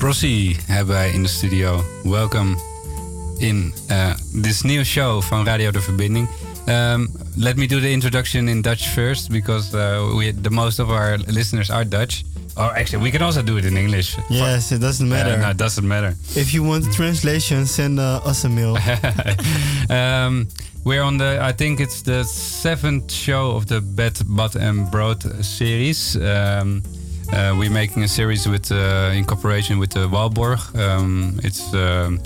Prosy hebben wij in de studio. Welkom in uh, this new show van Radio De Verbinding. Um, let me do the introduction in Dutch first because uh, we, the most of our listeners are Dutch. Or actually, we can also do it in English. Yes, it doesn't matter. Uh, no, it doesn't matter. If you want translation, send uh, us a mail. um, we're on the, I think it's the seventh show of the Bed, Bad and Broad series. Um, uh, we're making a series with, uh, in cooperation with the Walborg. Um, it's um,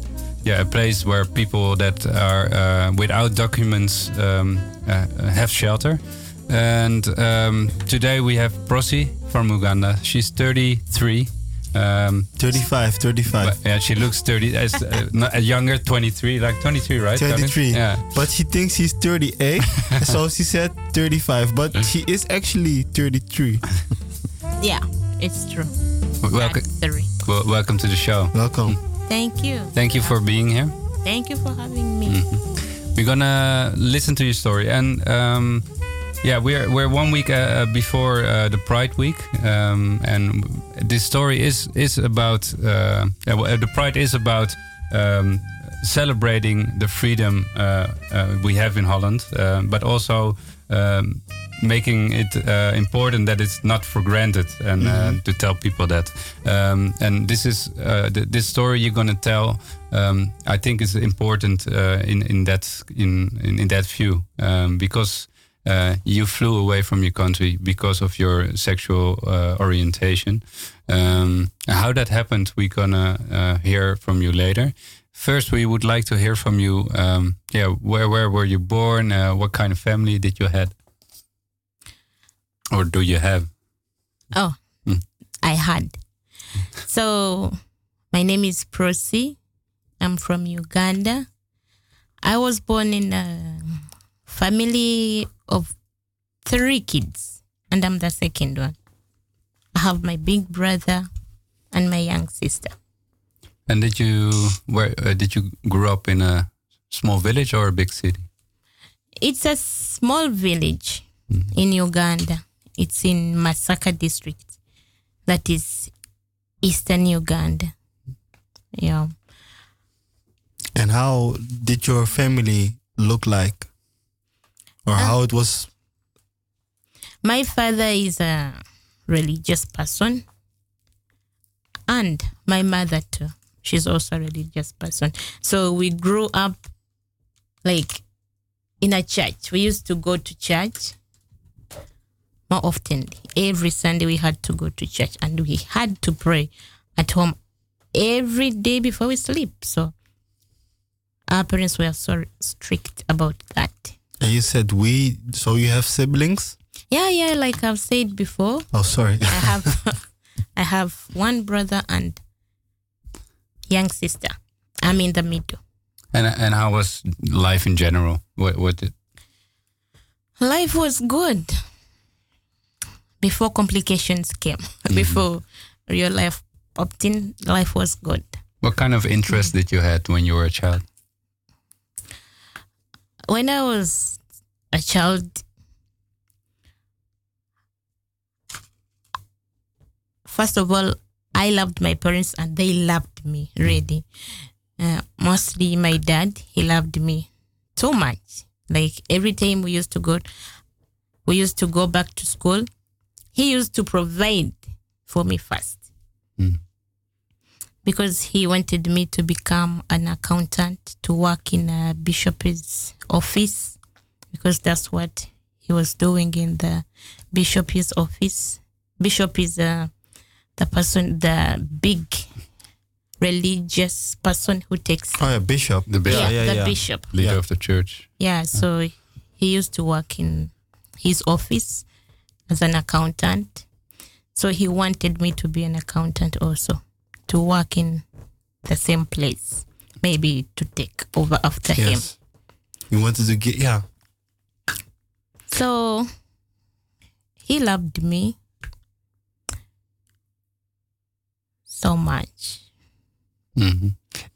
yeah, a place where people that are uh, without documents um, uh, have shelter. And um, today we have Prosy from Uganda. She's 33. Um, 35, 35. but, yeah, she looks 30, as, uh, not, uh, younger, 23, like 23, right? 23. Yeah. But she thinks she's 38, so she said 35. But she is actually 33. Yeah, it's true. Welcome, three. well, welcome to the show. Welcome. Thank you. Thank you for being here. Thank you for having me. We're gonna listen to your story, and um, yeah, we're we're one week uh, before uh, the Pride Week, um, and this story is is about uh, yeah, well, the Pride is about um, celebrating the freedom uh, uh, we have in Holland, uh, but also. Um, making it uh, important that it's not for granted and uh, to tell people that. Um, and this is uh, th- this story you're going to tell um, I think is important uh, in in that in in, in that view. Um, because uh, you flew away from your country because of your sexual uh, orientation. Um, how that happened we're gonna uh, hear from you later. First we would like to hear from you um, yeah where where were you born? Uh, what kind of family did you had or do you have Oh, Mm. I had. So, my name is Prosy. I'm from Uganda. I was born in a family of three kids, and I'm the second one. I have my big brother and my young sister. And did you where uh, did you grow up in a small village or a big city? It's a small village in Uganda. It's in Masaka district. That is eastern Uganda. Yeah. And how did your family look like? Or uh, how it was? My father is a religious person. And my mother too. She's also a religious person. So we grew up like in a church. We used to go to church more often. Every Sunday we had to go to church and we had to pray at home every day before we sleep. So our parents were so strict about that. And you said we, so you have siblings? Yeah, yeah, like I've said before, Oh, sorry. I have I have one brother and young sister. I'm in the middle. And and how was life in general? What what did, Life was good before complications came. Mm-hmm. Before real life popped in, life was good. what kind of interest mm-hmm. did you had when you were a child? When I was a child, first of all, I loved my parents and they loved me mm-hmm. really. Uh, mostly my dad, he loved me so much. Like every time we used to go, we used to go back to school. He used to provide for me first Mm. because he wanted me to become an accountant to work in a bishop's office because that's what he was doing in the bishop's office. Bishop is uh, the person, the big religious person who takes Oh, yeah, bishop. The bishop. yeah, yeah, the yeah. bishop. Leader Yeah. of the church. Yeah, so he used to work in his office as an accountant. So he wanted me to be an accountant also to work in the same place, maybe to take over after him. Yes. You wanted to get yeah. So he loved me so much. hmm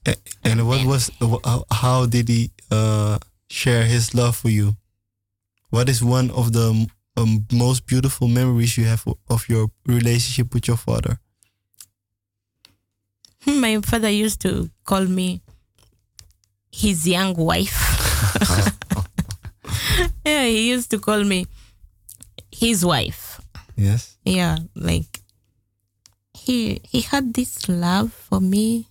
A- And what was how- how did he uh, share his love for you? What is one of the um, most beautiful memories you have of your relationship with your father? My father used to call me his young wife. yeah, he used to call me his wife. Yes. Yeah, like he he had this love for me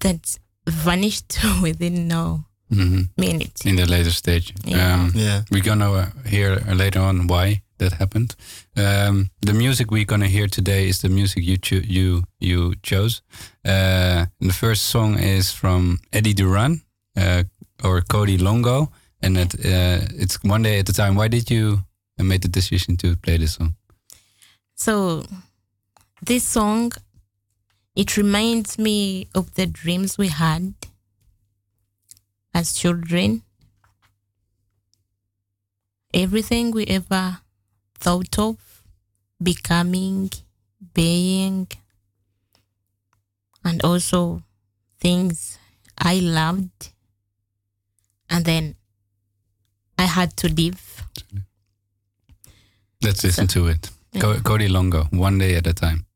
that vanished within no hmm minute. In the later stage. Yeah. Um, Yeah. We're gonna uh, hear later on why that happened. Um, the music we're gonna hear today is the music you cho- you you chose. Uh, the first song is from Eddie Duran uh, or Cody Longo, and it, uh, it's one day at a time. Why did you uh, make the decision to play this song? So this song it reminds me of the dreams we had as children. Everything we ever thought of becoming, being, and also things I loved. And then I had to leave. Let's listen to it. Co- Cody Longo, one day at a time.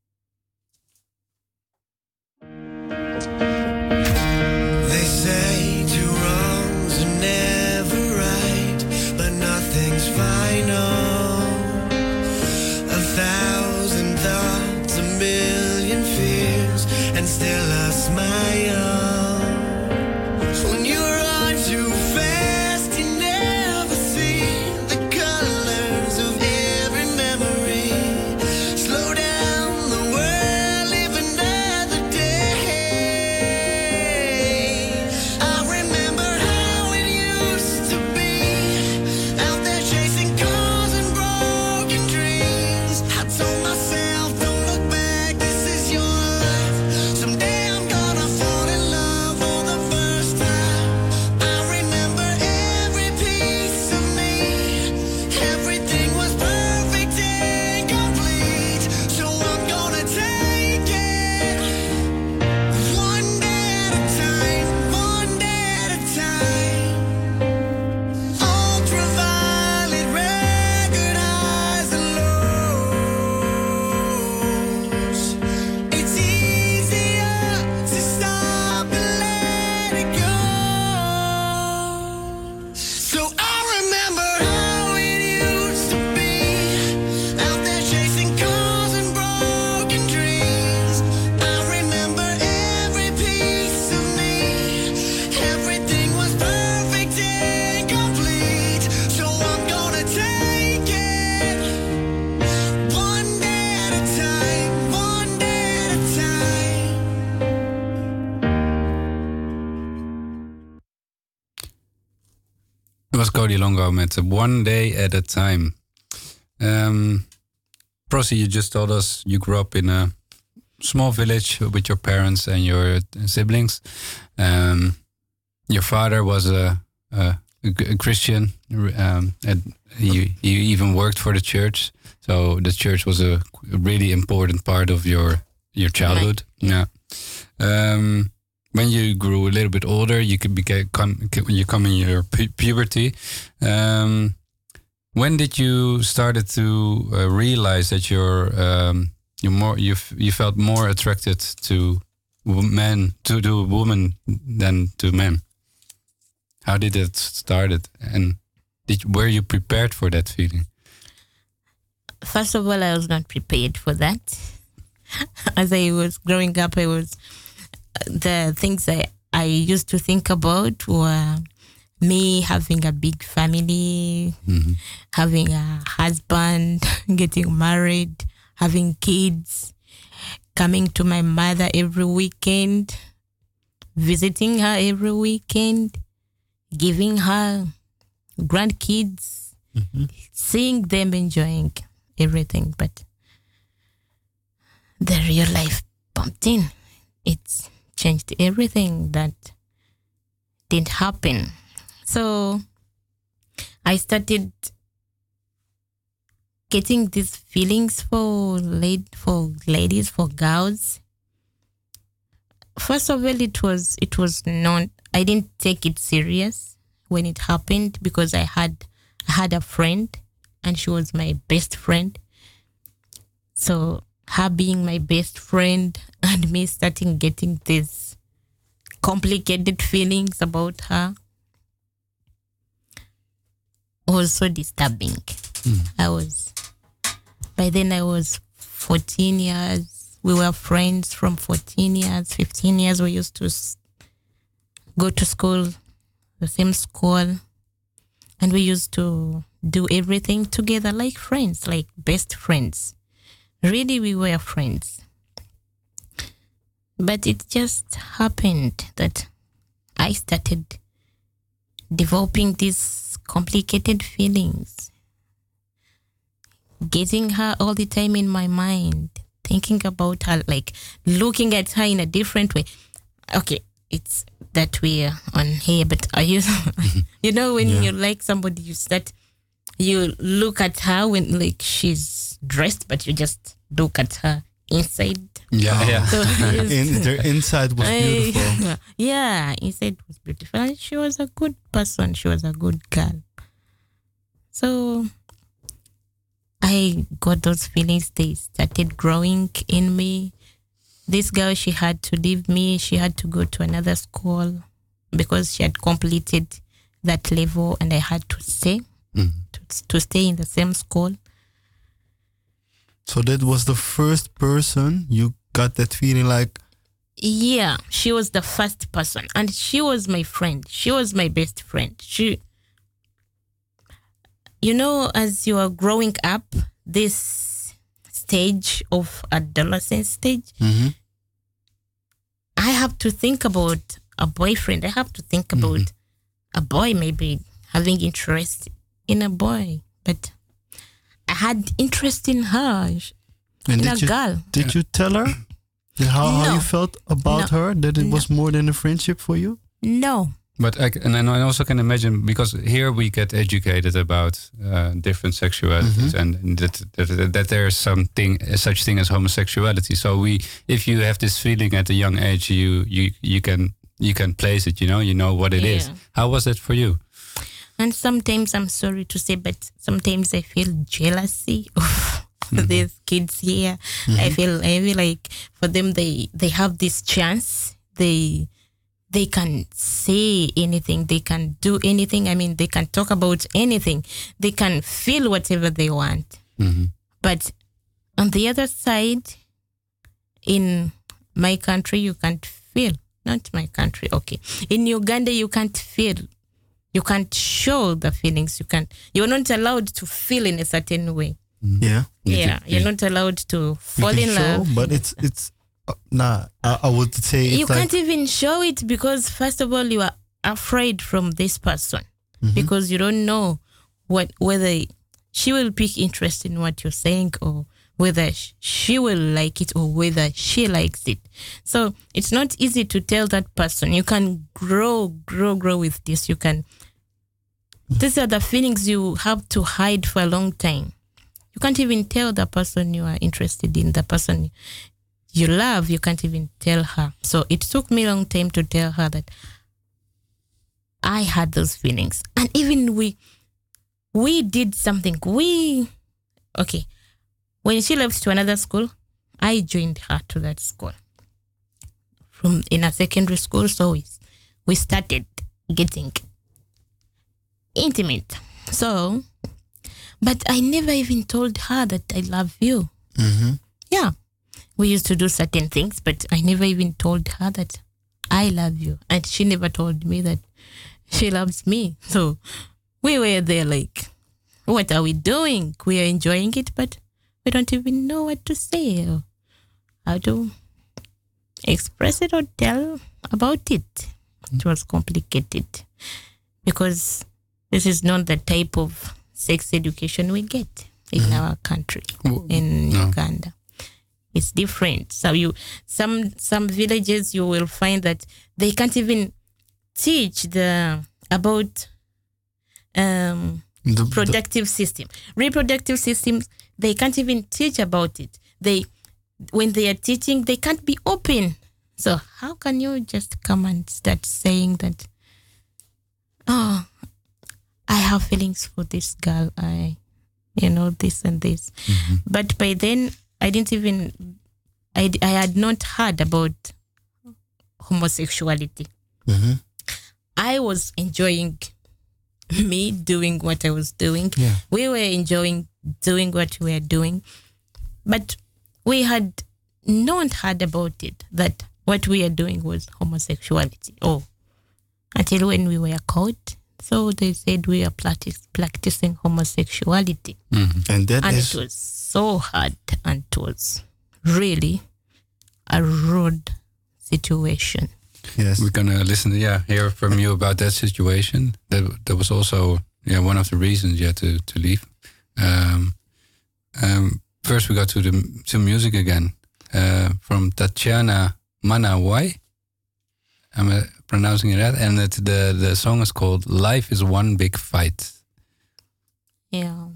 Was met One Day at a Time. Um, Prosy, you just told us you grew up in a small village with your parents and your siblings. Um, your father was a, a, a Christian, um, and he, he even worked for the church. So the church was a really important part of your your childhood. Yeah. Um, when you grew a little bit older, you could become when you come in your pu- puberty. Um, when did you started to uh, realize that you're um, you more you you felt more attracted to men to to women than to men? How did it started, and did were you prepared for that feeling? First of all, I was not prepared for that. As I was growing up, I was the things I, I used to think about were me having a big family, mm-hmm. having a husband, getting married, having kids, coming to my mother every weekend, visiting her every weekend, giving her grandkids, mm-hmm. seeing them enjoying everything. But the real life bumped in. It changed everything that didn't happen. So I started getting these feelings for late for ladies for girls. First of all, it was it was not. I didn't take it serious when it happened because I had I had a friend and she was my best friend. So her being my best friend and me starting getting these complicated feelings about her was so disturbing. Hmm. I was by then I was 14 years. We were friends from 14 years, 15 years. We used to go to school, the same school, and we used to do everything together like friends, like best friends. Really, we were friends. But it just happened that I started developing these complicated feelings getting her all the time in my mind, thinking about her, like looking at her in a different way. Okay, it's that way on here, but are you, you know, when you like somebody, you start, you look at her when like she's dressed, but you just look at her inside. Yeah, yeah. So it's- In, their inside was I- beautiful. yeah, inside was beautiful. And she was a good person. She was a good girl. So I got those feelings. They started growing in me. This girl, she had to leave me. She had to go to another school because she had completed that level, and I had to stay Mhm. To, stay in the same school. So that was the first person you got that feeling like, Yeah, she was the first person, and she was my friend. She was my best friend. She, you know, as you are growing up, this stage of adolescence stage, Mhm. I have to think about a boyfriend. I have to think about a boy, maybe having interest in a boy, but I had interest in her, and in a you, girl. did you tell her that how, how you felt about No. her? That it No. was more than a friendship for you? No, But I, c- and then I also can imagine because here we get educated about uh, different sexualities and that, that that there's something such thing as homosexuality. So we, if you have this feeling at a young age, you you you can you can place it. You know, you know what it is. Yeah. How was it for you? And sometimes I'm sorry to say, but sometimes I feel jealousy of these kids here. I feel I feel like for them they they have this chance. They they can say anything. They can do anything. I mean, they can talk about anything. They can feel whatever they want. Mhm. But on the other side, in my country, you can't feel. Not my country, okay. In Uganda, you can't feel. You can't show the feelings. You can't. You're not allowed to feel in a certain way. Yeah. Yeah, you're not allowed to fall in show, love. but it's it's uh, nah. I, I would say it's you like can't even show it because first of all, you are afraid from this person Mm-hmm. because you don't know what whether she will pick interest in what you're saying or whether she will like it or whether she likes it. So it's not easy to tell that person. You can grow, grow, grow with this. You can. These are the feelings you have to hide for a long time. You can't even tell the person you are interested in, the person you love, you can't even tell her. So it took me a long time to tell her that I had those feelings. And even we we did something. We okay. When she left to another school, I joined her to that school. From in a secondary school, so we, we started getting intimate. So but I never even told her that I love you. Mhm. Yeah. We used to do certain things, but I never even told her that I love you. And she never told me that she loves me. So we were there like, what are we doing? We are enjoying it, but we don't even know what to say or how to express it or tell about it. It was complicated because this is not the type of sex education we get in our country, in no. Uganda. it's different. So you some some villages you will find that they can't even teach the about um The- the- system reproductive systems they can't even teach about it they when they are teaching they can't be open so how can you just come and start saying that oh i have feelings for this girl i you know this and this but by then i didn't even I, I had not heard about homosexuality Mhm. i was enjoying me doing what I was doing. Yeah. We were enjoying doing what we were doing, but we had not heard about it that what we are doing was homosexuality. Oh, until when we were caught. So they said we are practice, practicing homosexuality. And that and is it was so hard and it was really a rude situation. yes. We're gonna listen, yeah, hear from you about that situation. That that was also yeah one of the reasons you had to to leave. Um, um, first, we got to the to music again uh, from Tatiana Manaois. I'm uh, pronouncing it right, and the the song is called "Life Is One Big Fight." Yeah.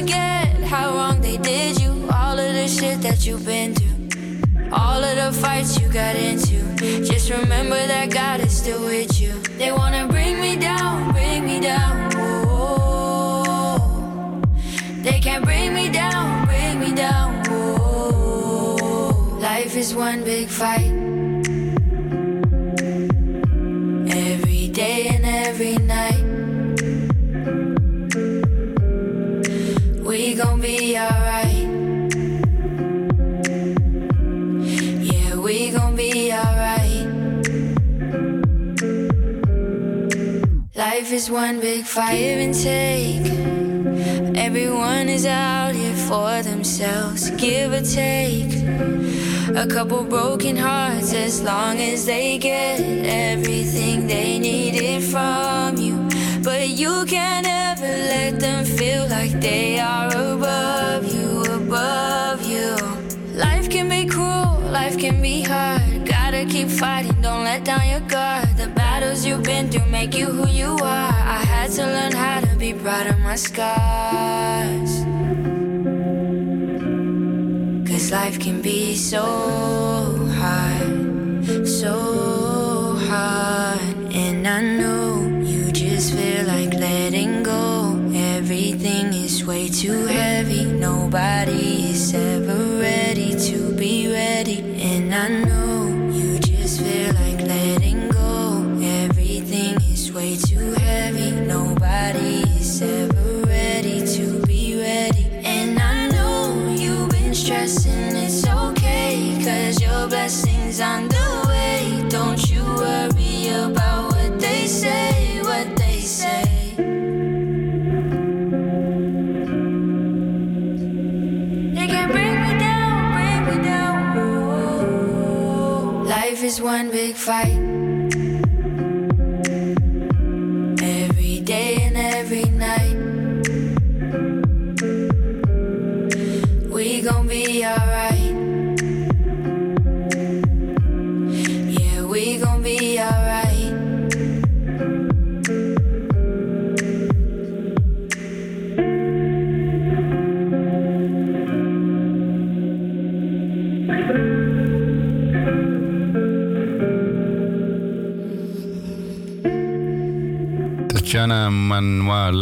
Forget how wrong they did you. All of the shit that you've been through. All of the fights you got into. Just remember that God is still with you. They wanna bring me down, bring me down. Whoa. They can't bring me down, bring me down. Whoa. Life is one big fight. Gon' be alright. Yeah, we gon' be alright. Life is one big give and take. Everyone is out here for themselves, give or take. A couple broken hearts, as long as they get everything they needed from. But you can't ever let them feel like they are above you, above you. Life can be cruel, life can be hard. Gotta keep fighting, don't let down your guard. The battles you've been through make you who you are. I had to learn how to be proud of my scars. Cause life can be so hard, so hard. And I know just feel like letting go. Everything is way too heavy. Nobody is ever ready to be ready. And I know you just feel like letting go. Everything is way too heavy. Nobody is ever fight.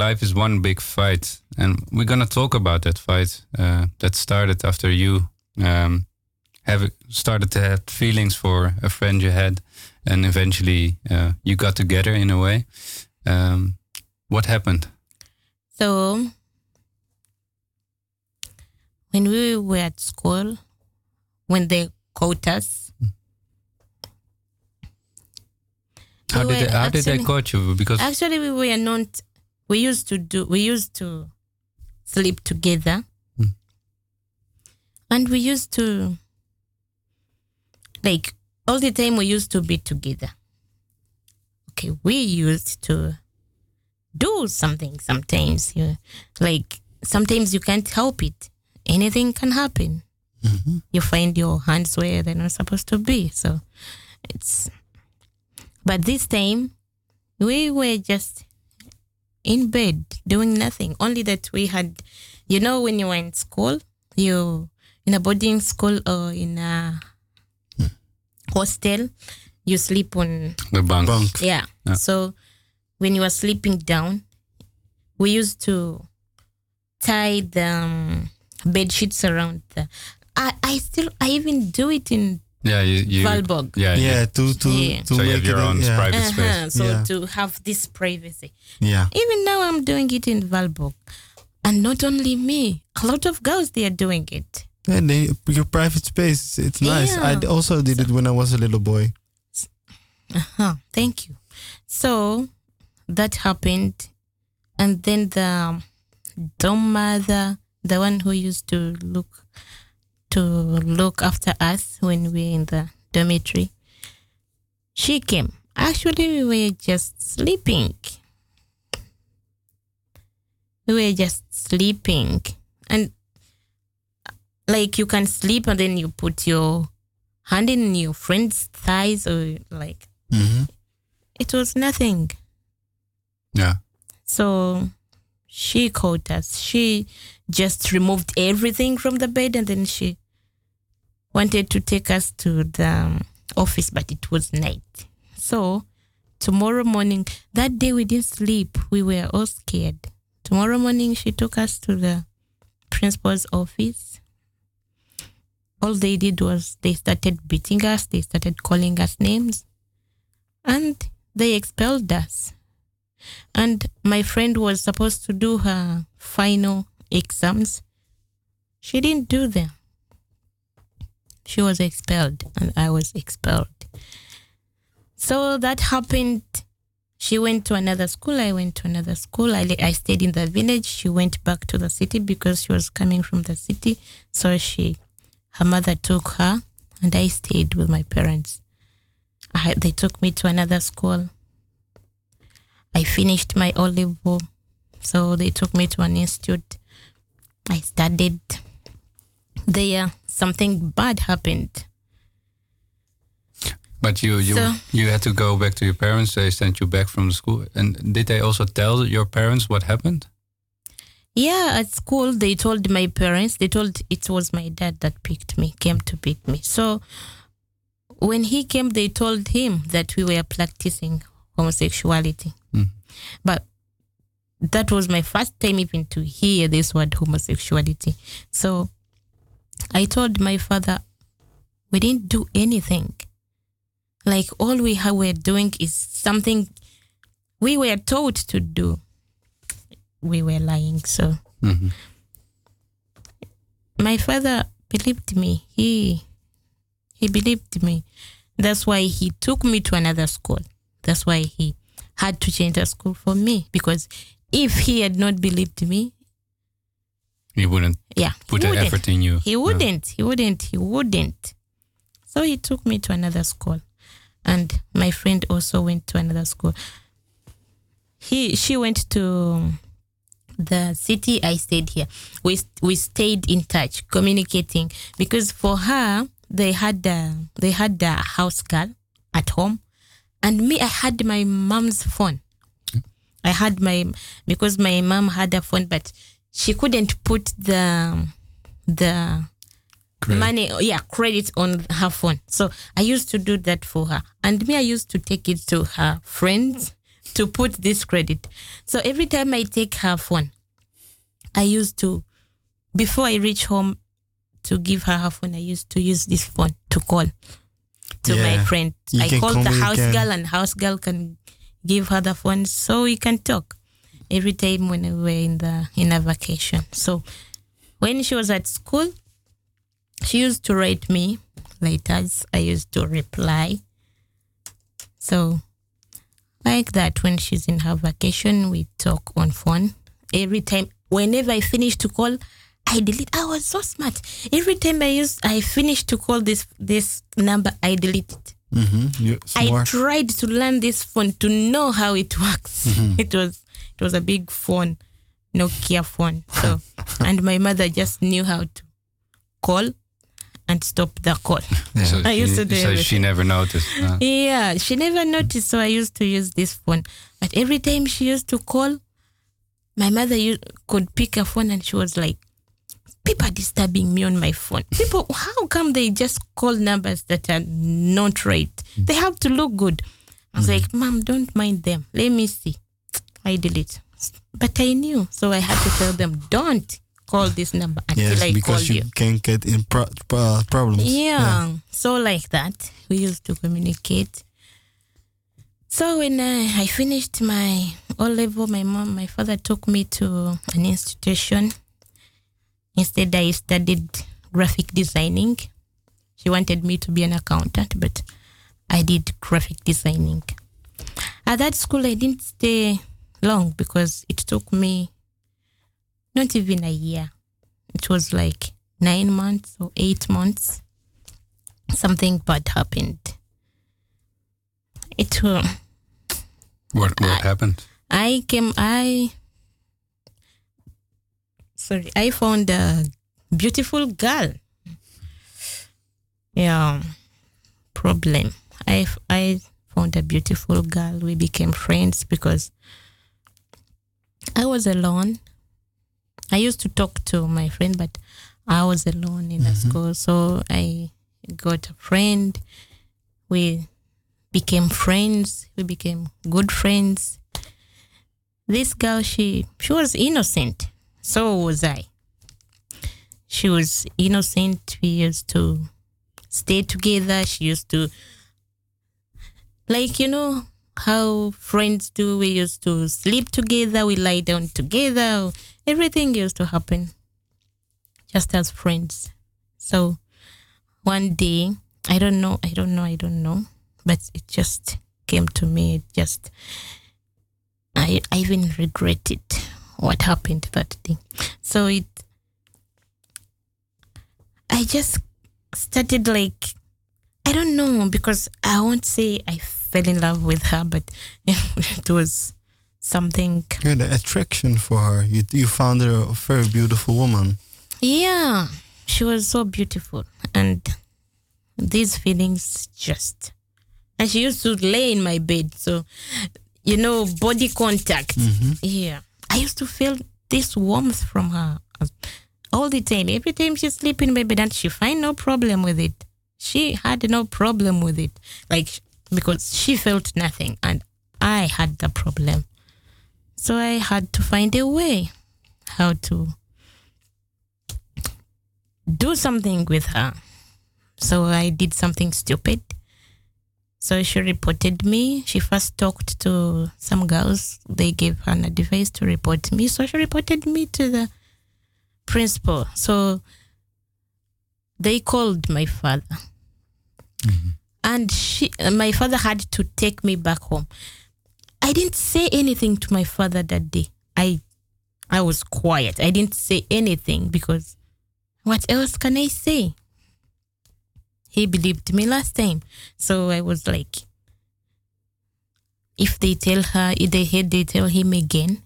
Life is one big fight, and we're gonna talk about that fight uh, that started after you um, have started to have feelings for a friend you had, and eventually uh, you got together in a way. Um, what happened? So when we were at school, when they caught us, How we did they, how did they caught you? Because Actually, we were not. We used to do. We used to sleep together, Hmm. and we used to like all the time. We used to be together. Okay, we used to do something. Sometimes you like. Sometimes you can't help it. Anything can happen. You find your hands where they're not supposed to be. So it's. But this time, we were just in bed doing nothing. Only that we had, you know, when you were in school, you in a boarding school or in a hostel, you sleep on the bunk. Bunk. yeah. Yeah. So when you were sleeping down, we used to tie the um, bed sheets around the. I, I still I even do it in Yeah, you. you Valborg. Yeah, Yeah, to to Yeah. to so you make have your own yeah. private Uh-huh, space. So Yeah. to have this privacy. Yeah. Even now, I'm doing it in Valborg. And not only me, a lot of girls, they are doing it. Yeah, they, your private space, it's nice. I also did it when I was a little boy. Uh-huh, thank you. So that happened. And then the dorm mother, the one who used to look to look after us when we were in the dormitory, she came. Actually, we were just sleeping. We were just sleeping. And like you can sleep and then you put your hand in your friend's thighs or like Mm-hmm. it was nothing. Yeah. So she caught us. She just removed everything from the bed and then she wanted to take us to the um, office, but it was night. So tomorrow morning, that day we didn't sleep. We were all scared. Tomorrow morning, she took us to the principal's office. All they did was they started beating us, they started calling us names, and they expelled us. And my friend was supposed to do her final exams. She didn't do them. She was expelled, and I was expelled. So that happened. She went to another school. I went to another school. I, I stayed in the village. She went back to the city because she was coming from the city. So she, her mother took her, and I stayed with my parents. I, they took me to another school. I finished my O level, so they took me to an institute. I studied there. Something bad happened. But you you So- you had to go back to your parents. They sent you back from school. And did they also tell your parents what happened? Yeah, at school they told my parents. They told it was my dad that picked me, came to pick me. So when he came, they told him that we were practicing homosexuality. Mm. But that was my first time even to hear this word homosexuality. So I told my father, we didn't do anything. Like all we were doing is something we were taught to do. We were lying. So Mhm. my father believed me. He he believed me. That's why he took me to another school. That's why he had to change the school for me because if he had not believed me, He wouldn't yeah, put he the wouldn't. effort in you. He wouldn't. He wouldn't. He wouldn't. So he took me to another school, and my friend also went to another school. He she went to the city. I stayed here. We we stayed in touch, communicating because for her they had the they had the house girl at home, and me I had my mom's phone. I had my because my mom had a phone, but she couldn't put the the Credit. money yeah credit on her phone. So i used to do that for her. And me i used to take it to her friends to put this credit. So every time i take her phone i used to before i reach home to give her her phone, I used to use this phone to call to my friend. You I can call the house girl, and house girl can give her the phone so we can talk every time when we were in the in a vacation. So when she was at school, she used to write me letters. I used to reply. So like that, when she's in her vacation, we talk on phone. Every time, whenever I finish to call, I delete. I was so smart. Every time I use, I finish to call this this number, I delete it. Mm-hmm. You're I smart. tried to learn this phone to know how it works. It was it was a big phone, Nokia phone. So and my mother just knew how to call and stop the call. So, I she, used to do so she never noticed. uh, Yeah, she never noticed, so I used to use this phone. But every time she used to call, my mother u- could pick a phone and she was like, People are disturbing me on my phone. People, how come they just call numbers that are not right? Mm. They have to look good. I was mm. like, Mom, don't mind them. Let me see. I delete. But I knew, so I had to tell them, Don't call this number until yes, I call because you. you can get in pro- pro- problems. Yeah. So like that, we used to communicate. So when I, I finished my O level, my mom, my father took me to an institution. Instead, I studied graphic designing. She wanted me to be an accountant, but I did graphic designing. At that school, I didn't stay long because it took me not even a year. It was like nine months or eight months. Something bad happened. It uh, What what happened? I came I sorry, I found a beautiful girl. Yeah. Problem. I I found a beautiful girl. We became friends because I was alone. I used to talk to my friend, but I was alone in the mm-hmm. school. So I got a friend. We became friends. We became good friends. This girl, she she was innocent. So was I. She was innocent. We used to stay together. She used to like you know how friends do. We used to sleep together. We lie down together. Everything used to happen just as friends. So one day, I don't know, I don't know, I don't know, but it just came to me. It just, I, I even regretted what happened that day. So it, I just started like, I don't know, because I won't say I fell in love with her, but it was something Yeah, the attraction for her. You you found her a very beautiful woman. Yeah, she was so beautiful. And these feelings just. And she used to lay in my bed. So, you know, body contact. Mm-hmm. Yeah. I used to feel this warmth from her all the time. Every time she's sleeping, baby, and she find no problem with it. She had no problem with it. Like, because she felt nothing and I had the problem. So I had to find a way how to do something with her. So I did something stupid. So she reported me. She first talked to some girls. They gave her an advice to report me. So she reported me to the principal. So they called my father. Mm-hmm. And she, my father had to take me back home. I didn't say anything to my father that day. I I was quiet. I didn't say anything because what else can I say? He believed me last time. So I was like, if they tell her, if they hear they tell him again,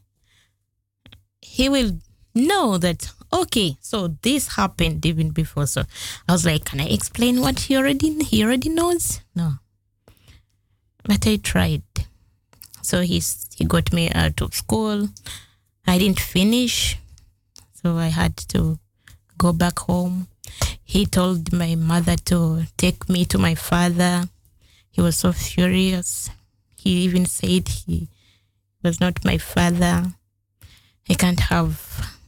he will know that, okay, so this happened even before. So I was like, can I explain what he already, he already knows? No. But I tried. So he's, he got me out of school. I didn't finish. So I had to go back home. He told my mother to take me to my father. He was so furious. He even said he was not my father. He can't have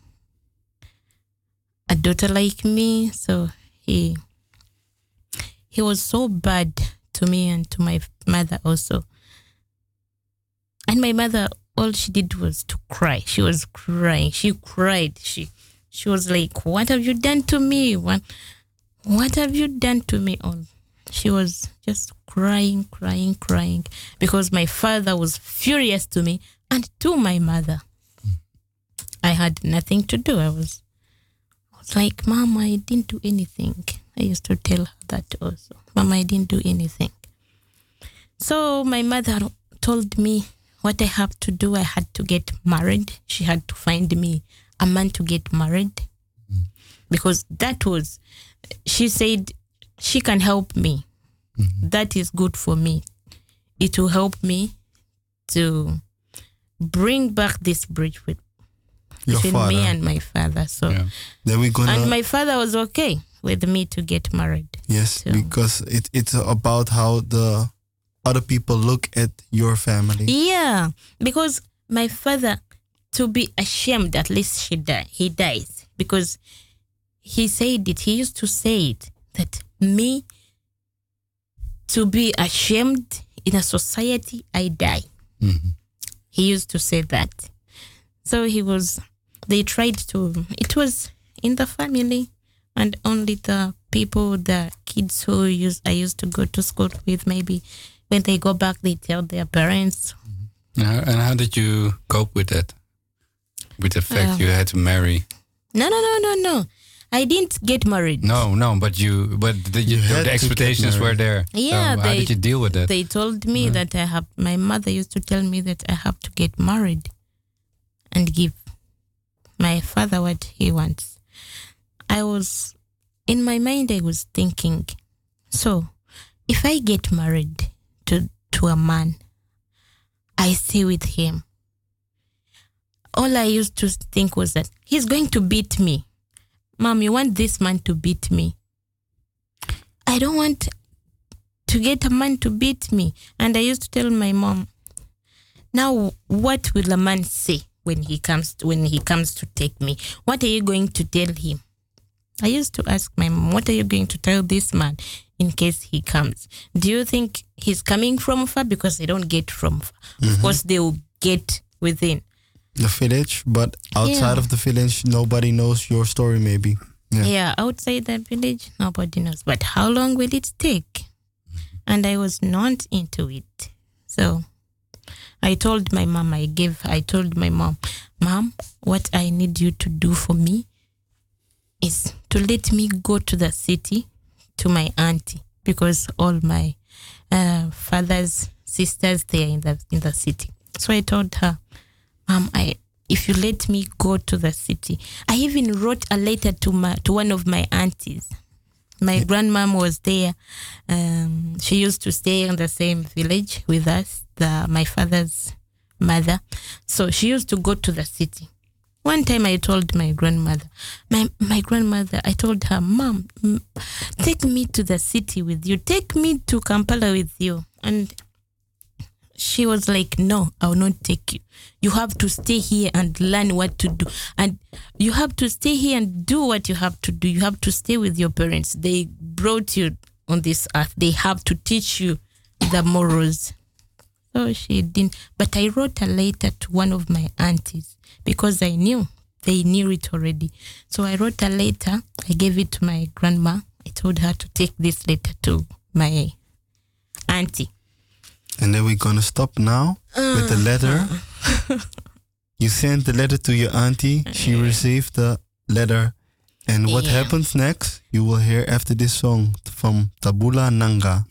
a daughter like me. So he he was so bad to me and to my mother also. And my mother, all she did was to cry. She was crying. She cried. She she was like, "What have you done to me? What what have you done to me?" All she was just crying, crying, crying because my father was furious to me and to my mother. I had nothing to do. I was I was like, Mama, I didn't do anything. I used to tell her that also. Mama, I didn't do anything. So my mother told me what I have to do. I had to get married. She had to find me a man to get married because that was, she said, she can help me. Mm-hmm. That is good for me. It will help me to bring back this bridge with Your between father. me and my father. So, Yeah. then we're gonna and my father was okay with me to get married. yes, so- because it it's about how the other people look at your family. Yeah, because my father, to be ashamed, at least she die, he dies because he said it. He used to say it that me to be ashamed in a society, I die. Mhm. He used to say that. So he was. They tried to. It was in the family, and only the people, the kids who used I used to go to school with, maybe when they go back, they tell their parents. And how, and how did you cope with that? With the fact Uh, you had to marry? No, no, no, no, no. I didn't get married. No, no, but you, but the, You the, the expectations were there. Yeah, so how did you deal with that? They told me that I have. My mother used to tell me that I have to get married, and give my father what he wants. I was, in my mind, I was thinking, so if I get married to to a man, I stay with him. All I used to think was that he's going to beat me. Mom, you want this man to beat me? I don't want to get a man to beat me. And I used to tell my mom, now what will a man say when he comes when he comes to take me? What are you going to tell him? I used to ask my mom, what are you going to tell this man in case he comes? Do you think he's coming from far? Because they don't get from far. Of mm-hmm. course, they will get within. The village, but outside Yeah. of the village, nobody knows your story. Maybe. Yeah. Yeah. outside the village, nobody knows. But how long will it take? And I was not into it. So I told my mom, I gave, I told my mom, Mom, what I need you to do for me is to let me go to the city to my auntie because all my uh, father's sisters they are in the in the city. So I told her, Mom, I if you let me go to the city. I even wrote a letter to my to one of my aunties. My grandmom was there. Um, she used to stay in the same village with us, the my father's mother. So she used to go to the city. One time I told my grandmother, my, my grandmother, I told her, Mom, take me to the city with you. Take me to Kampala with you. And she was like, No, I will not take you. You have to stay here and learn what to do. And you have to stay here and do what you have to do. You have to stay with your parents. They brought you on this earth. They have to teach you the morals. So she didn't. But I wrote a letter to one of my aunties because I knew they knew it already. So I wrote a letter. I gave it to my grandma. I told her to take this letter to my auntie. And then we're gonna stop now with the letter. Ah. you sent the letter to your auntie. She received the letter. And what Yeah. happens next? You will hear after this song from Tambula Nange.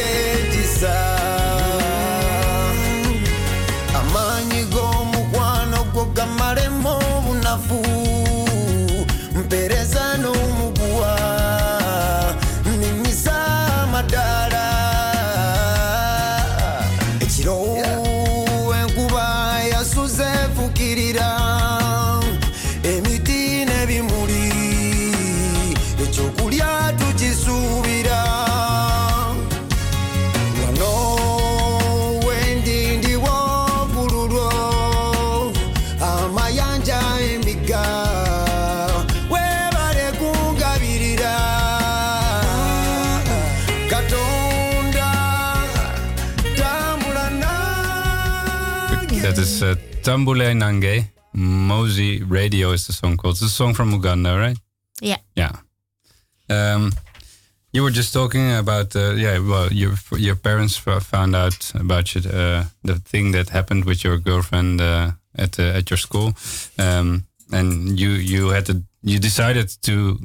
Ekisa amaanyi g'omukwano gwo gamalemu obunafu Tambula Nange. Mowzey Radio is the song called. It's a song from Uganda, right? Yeah. Yeah. Um, you were just talking about, uh, yeah, well, your your parents found out about you, uh, the thing that happened with your girlfriend uh, at uh, at your school, um, and you you had to you decided to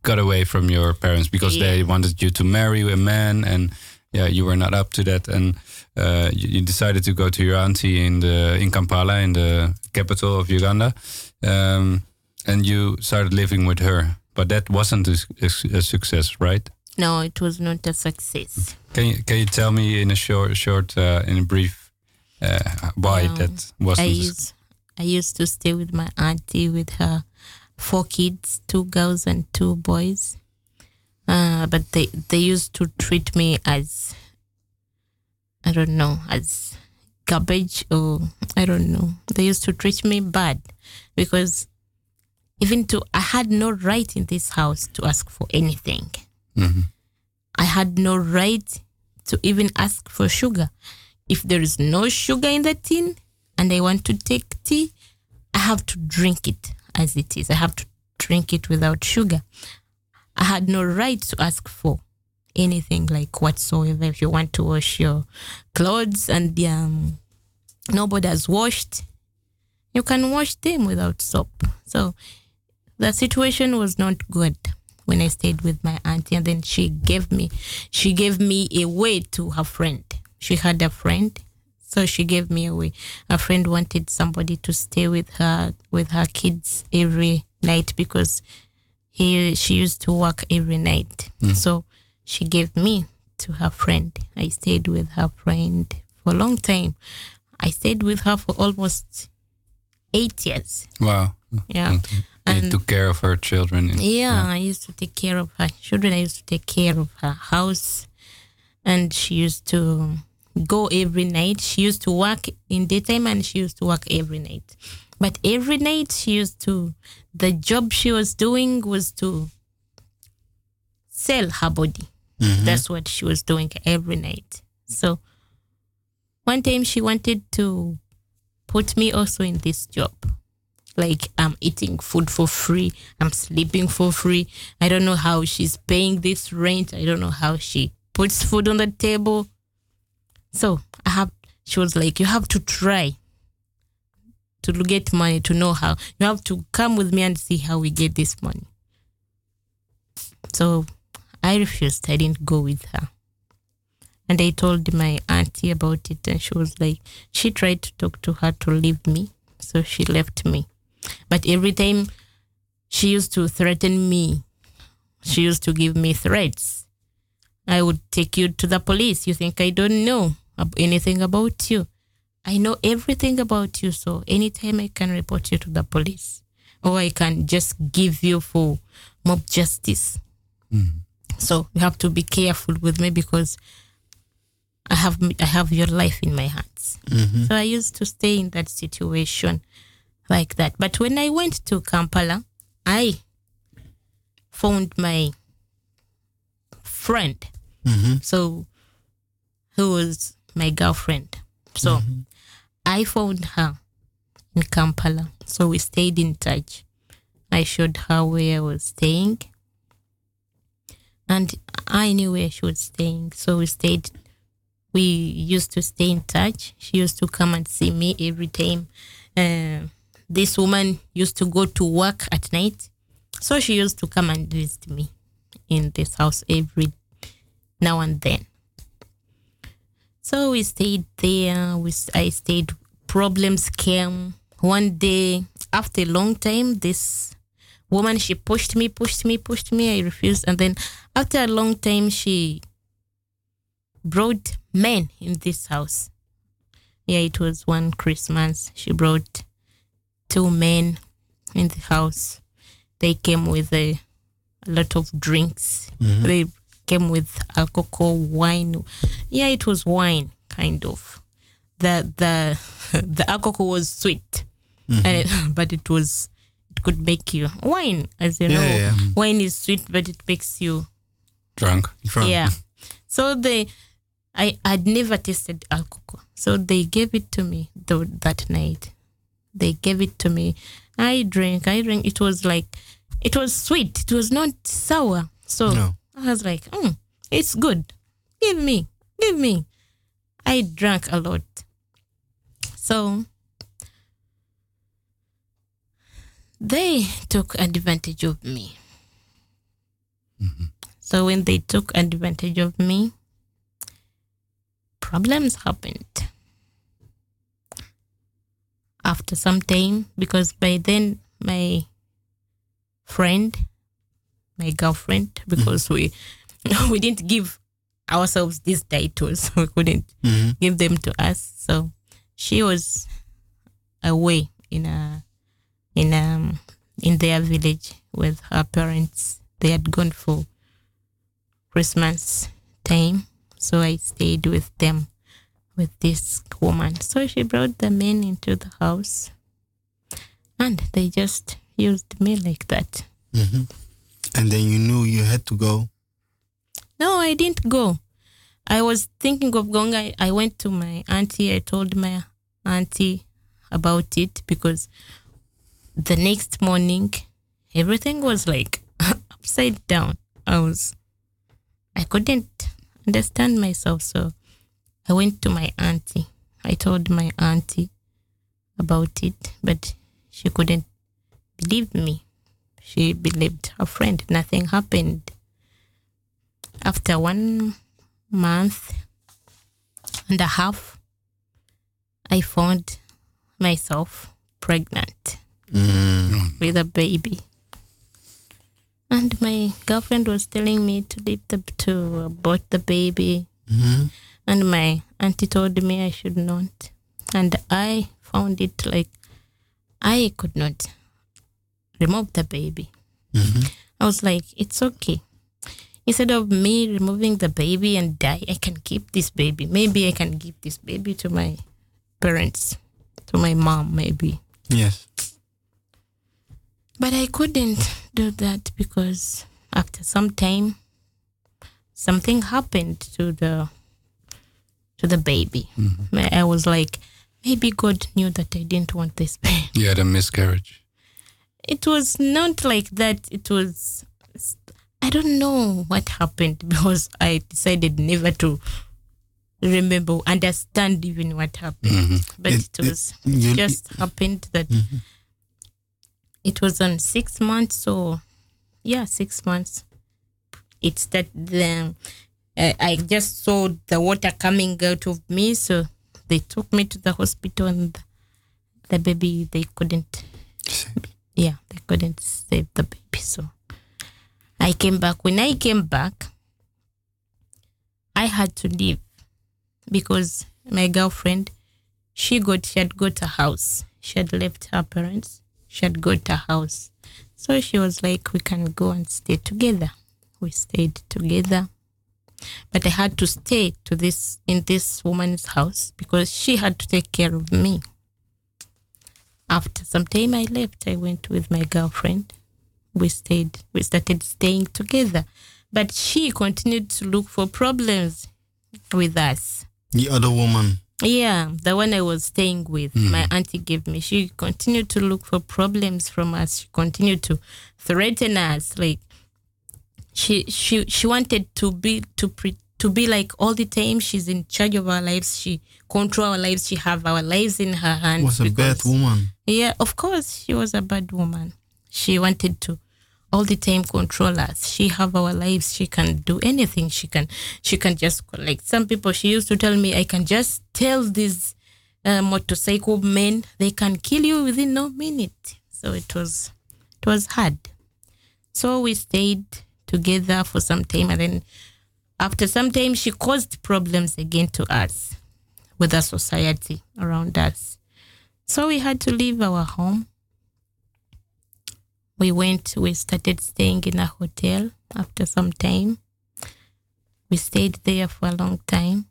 got away from your parents because they wanted you to marry a man, and yeah, you were not up to that, and uh, you, you decided to go to your auntie in the in Kampala, in the capital of Uganda, um, and you started living with her. But that wasn't a success, right? No, it was not a success. Can you can you tell me in a short short uh, in a brief uh, why Yeah. that wasn't? used I used to stay with my auntie with her four kids, two girls and two boys. Uh, but they they used to treat me as I don't know as garbage or I don't know. They used to treat me bad because even to I had no right in this house to ask for anything. Mhm. I had no right to even ask for sugar. If there is no sugar in the tin and I want to take tea, I have to drink it as it is. I have to drink it without sugar. I had no right to ask for anything like whatsoever. If you want to wash your clothes and um, nobody has washed, you can wash them without soap. So the situation was not good when I stayed with my auntie, and then she gave me she gave me away to her friend. She had a friend, so she gave me away. A friend wanted somebody to stay with her with her kids every night because he she used to work every night. So she gave me to her friend. I stayed with her friend for a long time. I stayed with her for almost eight years. Wow. Yeah. And you took care of her children. and- Yeah, I used to take care of her children. I used to take care of her house. And she used to go every night. She used to work in daytime and she used to work every night. But every night she used to, the job she was doing was to sell her body. Mm-hmm. That's what she was doing every night. So one time she wanted to put me also in this job like I'm eating food for free, I'm sleeping for free. I don't know how she's paying this rent. I don't know how she puts food on the table. So I have she was like, You have to try to get money to know how. You have to come with me and see how we get this money. So I refused. I didn't go with her. And I told my auntie about it, and she was like, she tried to talk to her to leave me. So she left me. But every time she used to threaten me, she used to give me threats. I would take you to the police. You think I don't know anything about you? I know everything about you. So anytime I can report you to the police, or I can just give you for mob justice. Mm. So you have to be careful with me because I have I have your life in my hands. Mm-hmm. So I used to stay in that situation like that. But when I went to Kampala, I found my friend. Mm-hmm. So who was my girlfriend. So mm-hmm. I found her in Kampala. So we stayed in touch. I showed her where I was staying. And I knew where she was staying. So we stayed we used to stay in touch. She used to come and see me every time. Uh, this woman used to go to work at night, so she used to come and visit me in this house every now and then. So we stayed there. We, I stayed. Problems came. One day, after a long time, this woman she pushed me, pushed me, pushed me. I refused, and then after a long time, she brought men in this house. Yeah, it was one Christmas. She brought two men in the house. They came with a, a lot of drinks. Mm-hmm. They came with alcohol, wine. Yeah, it was wine, kind of. The the the alcohol was sweet, mm-hmm. and it, but it was could make you wine, as you Yeah, know. yeah. Wine is sweet, but it makes you Drunk. Drunk. yeah. So they, I had never tasted alcohol. So they gave it to me th- that night. They gave it to me. I drank. I drank. It was like, it was sweet. It was not sour. So No. I was like, mm, it's good. Give me, give me. I drank a lot. So they took advantage of me. So when they took advantage of me, problems happened. After some time, because by then my friend, my girlfriend, because we we didn't give ourselves these titles, we couldn't Mhm. give them to us. So she was away in a in um in their village with her parents. They had gone for Christmas time, so I stayed with them with this woman. So she brought the men into the house, and they just used me like that. Mhm. And then you knew you had to go. No, I didn't go. I was thinking of going. I, I went to my auntie. I told my auntie about it because the next morning, everything was like upside down. I was, I couldn't understand myself. So I went to my auntie. I told my auntie about it, but she couldn't believe me. She believed her friend. Nothing happened after one month and a half, I found myself pregnant Mm. with a baby. And my girlfriend was telling me to leave the to abort the baby, Mhm. and my auntie told me I should not. And I found it like I could not remove the baby. Mhm. I was like, it's okay. Instead of me removing the baby and die, I can keep this baby. Maybe I can give this baby to my parents, to my mom, maybe. Yes. But I couldn't do that because after some time, something happened to the to the baby. I I was like, maybe God knew that I didn't want this baby. You had a miscarriage. it was not like that. It was, I don't know what happened because I decided never to remember, understand even what happened. Mm-hmm. But It- it, it- was you- just happened that mm-hmm. It was on six months. So, yeah, six months. It started. The, I I just saw the water coming out of me, so they took me to the hospital, and the baby they couldn't yeah, they couldn't save the baby. So I came back. When I came back, I had to leave because my girlfriend, she got she had got a house. She had left her parents. She had got a house. So she was like, we can go and stay together. We stayed together. But I had to stay to this in this woman's house because she had to take care of me after some time I left, I went with my girlfriend. We stayed, we started staying together. But she continued to look for problems with us. The other woman. Yeah, the one I was staying with, mm. my auntie gave me. She continued to look for problems from us. She continued to threaten us. Like she she she wanted to be to pre, to be like all the time she's in charge of our lives. She control our lives. She have our lives in her hands. Was a bad woman. yeah, of course, she was a bad woman. She wanted to all the time control us. She have our lives. She can do anything. She can she can just like some people. She used to tell me, I can just tell these uh, motorcycle men they can kill you within no minute. So it was it was hard. So we stayed together for some time, and then after some time, she caused problems again to us with the society around us. So we had to leave our home. We went, we started staying in a hotel after some time. We stayed there for a long time.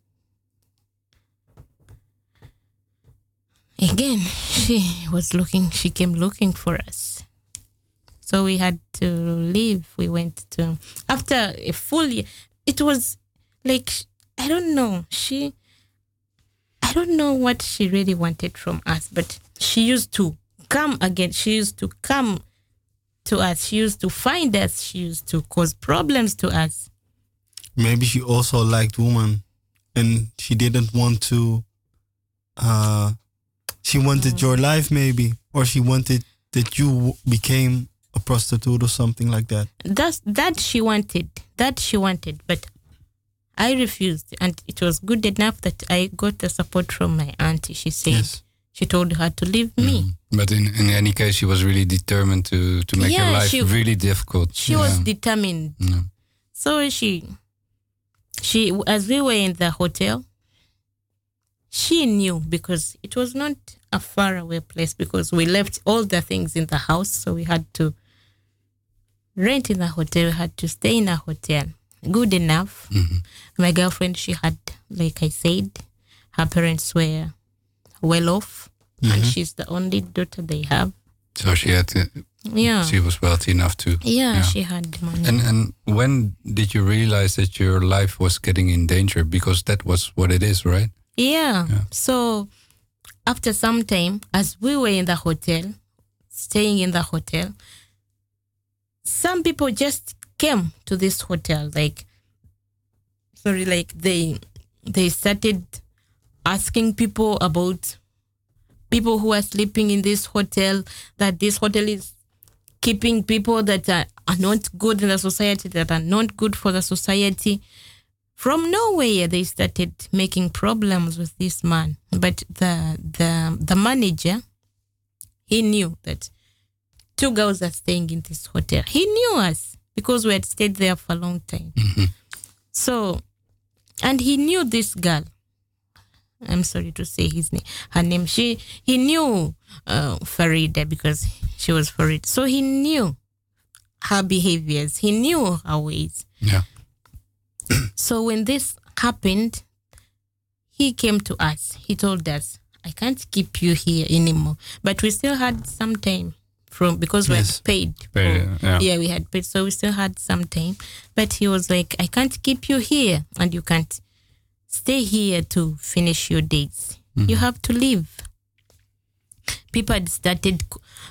Again, she was looking, she came looking for us. So we had to leave. We went to, after a full year, it was like, I don't know, she, I don't know what she really wanted from us, but she used to come again. She used to come to us. She used to find us. She used to cause problems to us. Maybe she also liked women, and she didn't want to. Uh, she wanted your life, maybe, or she wanted that you became a prostitute or something like that. That's that she wanted. That she wanted, but I refused, and it was good enough that I got the support from my auntie. She said Yes. She told her to leave me. Mm. But in, in any case, she was really determined to, to make Yeah, your life she- really difficult. She was determined. Yeah. So she, she, as we were in the hotel, she knew because it was not a far away place because we left all the things in the house. So we had to rent in a hotel. We had to stay in a hotel. Good enough. Mm-hmm. My girlfriend, she had, like I said, her parents were well off, and mm-hmm. she's the only daughter they have. So she had to, Yeah. she was wealthy enough to. yeah, she had money. And and when did you realize that your life was getting in danger? Because that was what it is, right? Yeah. Yeah. So after some time, as we were in the hotel, staying in the hotel, some people just came to this hotel. Like, sorry, like they they started asking people about people who are sleeping in this hotel. That this hotel is keeping people that are, are not good in the society, that are not good for the society. From nowhere they started making problems with this man. But the the the manager he knew that two girls are staying in this hotel. He knew us because we had stayed there for a long time. Mm-hmm. So and he knew this girl i'm sorry to say his name her name she he knew uh, farida because she was farida so he knew her behaviors he knew her ways Yeah. so when this happened, he came to us. He told us, I can't keep you here anymore. But we still had some time from because we Yes. had paid. Paid, for- yeah. yeah, we had paid. So we still had some time. But he was like, I can't keep you here and you can't stay here to finish your days. You mm-hmm. have to leave. People had started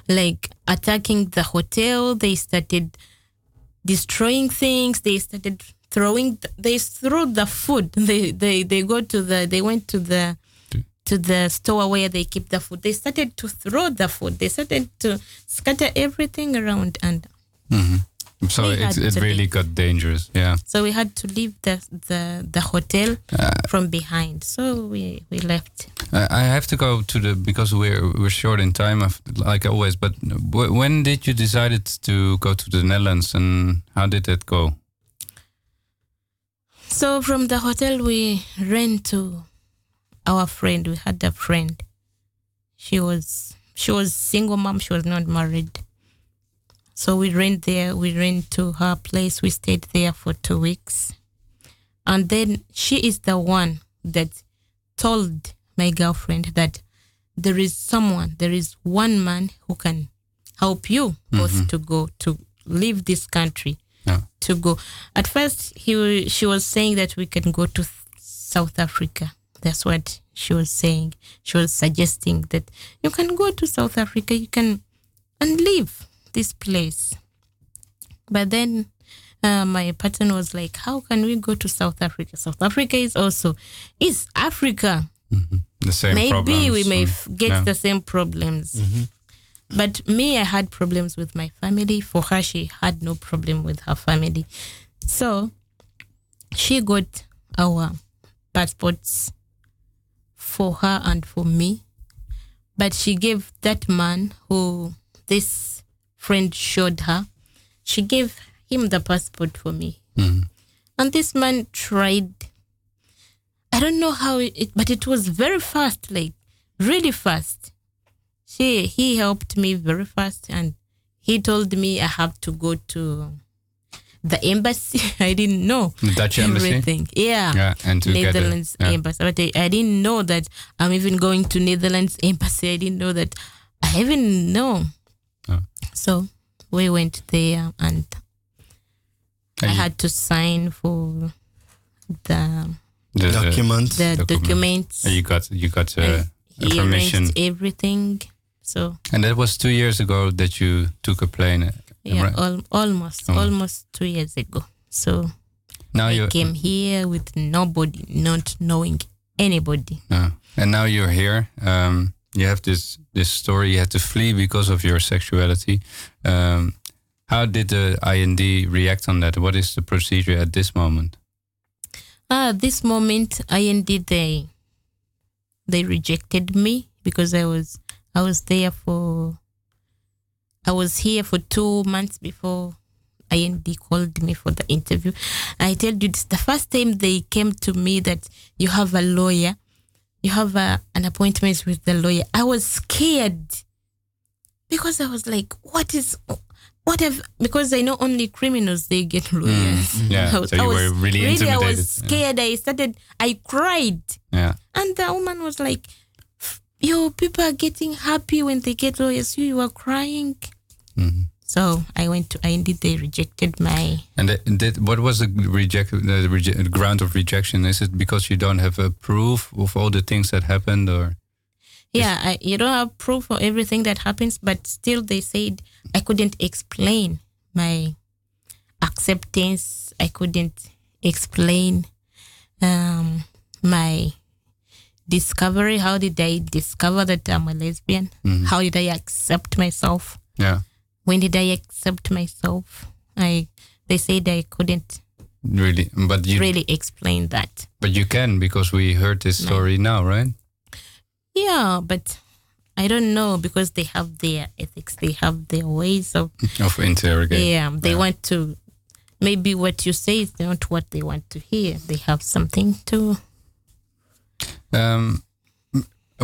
like attacking the hotel. They started destroying things. They started throwing. They threw the food. They they they go to the. They went to the to the store where they keep the food. They started to throw the food. They started to scatter everything around, and So it, it really leave. got dangerous. Yeah. so we had to leave the the the hotel uh, from behind. So we we left. I I have to go to the because we're we're short in time, of- like always. But w- when did you decided to go to the Netherlands, and how did that go? So from the hotel we ran to our friend. We had a friend. She was she was single mom. She was not married. So we ran there. We ran to her place. We stayed there for two weeks, and then she is the one that told my girlfriend that there is someone, there is one man who can help you both mm-hmm. to go to leave this country Yeah. to go. At first, he she was saying that we can go to South Africa. That's what she was saying. She was suggesting that you can go to South Africa, you can and leave this place. But then uh, my partner was like, "How can we go to South Africa? South Africa is also is Africa. The same Maybe we may mm, f- get yeah. the same problems." but me, I had problems with my family. For her, she had no problem with her family. So she got our passports for her and for me. But she gave that man who this friend showed her, she gave him the passport for me. Mhm. And this man tried, I don't know how it, but it was very fast, like really fast. She, he helped me very fast and he told me I have to go to the embassy. I didn't know The Dutch embassy. everything. Yeah. Yeah, and to get Netherlands it. Yeah. embassy. But I, I didn't know that I'm even going to Netherlands embassy. I didn't know that. I even know. So we went there and I And had to sign for the the, the- Document. the Document. documents. and you got you got uh, And permission, everything. So and that was two years ago that you took a plane. uh, yeah, right? al- almost Oh. almost two years ago. So now you came here with nobody, not knowing anybody. Yeah. And now you're here. Um, you have this this story. You had to flee because of your sexuality. Um, how did the IND react on that? What is the procedure at this moment? Ah, this moment IND they they rejected me because I was I was there for I was here for two months before IND called me for the interview. I told you this the first time they came to me that you have a lawyer, you have a, an appointment with the lawyer. I was scared because I was like, what is what have because I know only criminals they get lawyers. Mm, yeah, I was- so you I was were really I intimidated, was yeah. scared. I started. I cried, Yeah. and the woman was like, "Yo, people are getting happy when they get lawyers. You, you are crying." Mhm. So I went to IND. They rejected my. And that, that, what was the reject the ground of rejection? Is it because you don't have a proof of all the things that happened, or Yeah, I, you don't have proof for everything that happens, but still they said I couldn't explain my acceptance. I couldn't explain um, my discovery. How did I discover that I'm a lesbian? Mhm. How did I accept myself? yeah, When did I accept myself? I they said I couldn't really? But you really explain that. but you can because we heard this story now, right? Yeah, but I don't know because they have their ethics. They have their ways of Of interrogation. Yeah, they Yeah. want to. Maybe what you say is not what they want to hear. They have something to. Um,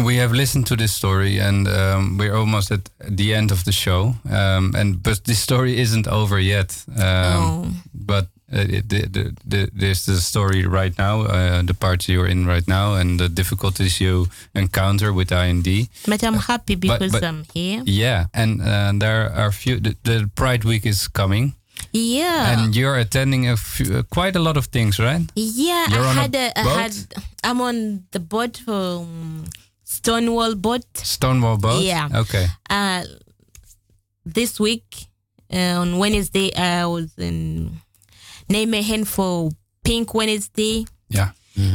we have listened to this story, and um, we're almost at the end of the show. Um, and but this story isn't over yet. Um, Oh. But uh, it, the, the, the, there's the story right now, uh, the part you're in right now, and the difficulties you encounter with IND. But I'm happy because but- I'm here. Yeah, and uh, there are few. The, the Pride Week is coming, Yeah, and you're attending a few, uh, quite a lot of things, right? yeah. You're I a had a, I had. I'm on the boat from Stonewall boat. Stonewall boat. Yeah. Okay. Uh, this week uh, on Wednesday I was in Nijmegen for Pink Wednesday. Yeah.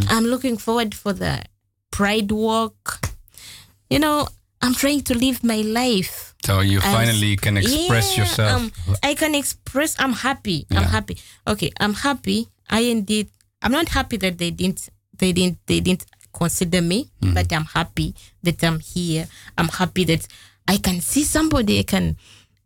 I'm looking forward for the Pride Walk. You know, I'm trying to live my life. So you finally can express Yeah, yourself. um, I can express. I'm happy. I'm happy. Okay, I'm happy. I indeed. I'm not happy that they didn't. They didn't. They didn't consider me. Mm-hmm. But I'm happy that I'm here. I'm happy that I can see somebody. I can.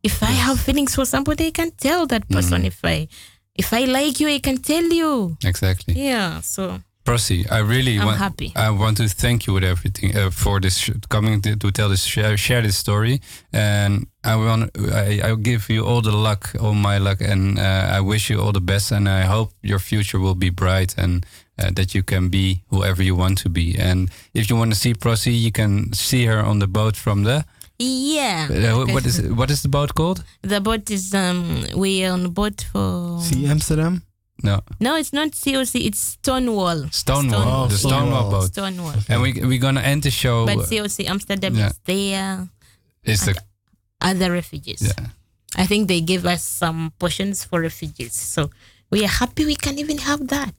If I have feelings for somebody, I can tell that person. Mm-hmm. If I, if I like you, I can tell you. exactly. Yeah. So Prosi, I really I'm want. happy. I want to thank you with everything uh, for this sh- coming to, to tell this share, share this story, and I want I, I give you all the luck, all my luck, and uh, I wish you all the best, and I hope your future will be bright and uh, that you can be whoever you want to be. And if you want to see Prosi, you can see her on the boat from the. yeah. Uh, what is what is the boat called? The boat is um. We are on the boat for. See Amsterdam? No, No, it's not COC. It's Stonewall. Stonewall, Oh, the Stonewall Stonewall. boat. Stonewall. And we we're gonna end the show. But uh, COC Amsterdam yeah. is there. is the Other refugees. yeah. I think they gave us some portions for refugees. So we are happy we can even have that.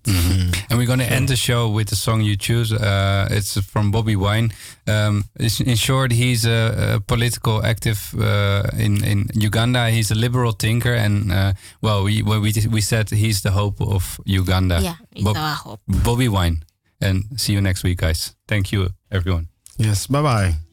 And we're going to end the show with the song you choose. Uh, it's from Bobi Wine. Um, in short, he's a, a political active uh, in in Uganda. He's a liberal thinker, and uh, well, we we we said he's the hope of Uganda. Yeah, it's Bob- our hope. Bobi Wine. And see you next week, guys. Thank you, everyone. Yes, bye bye.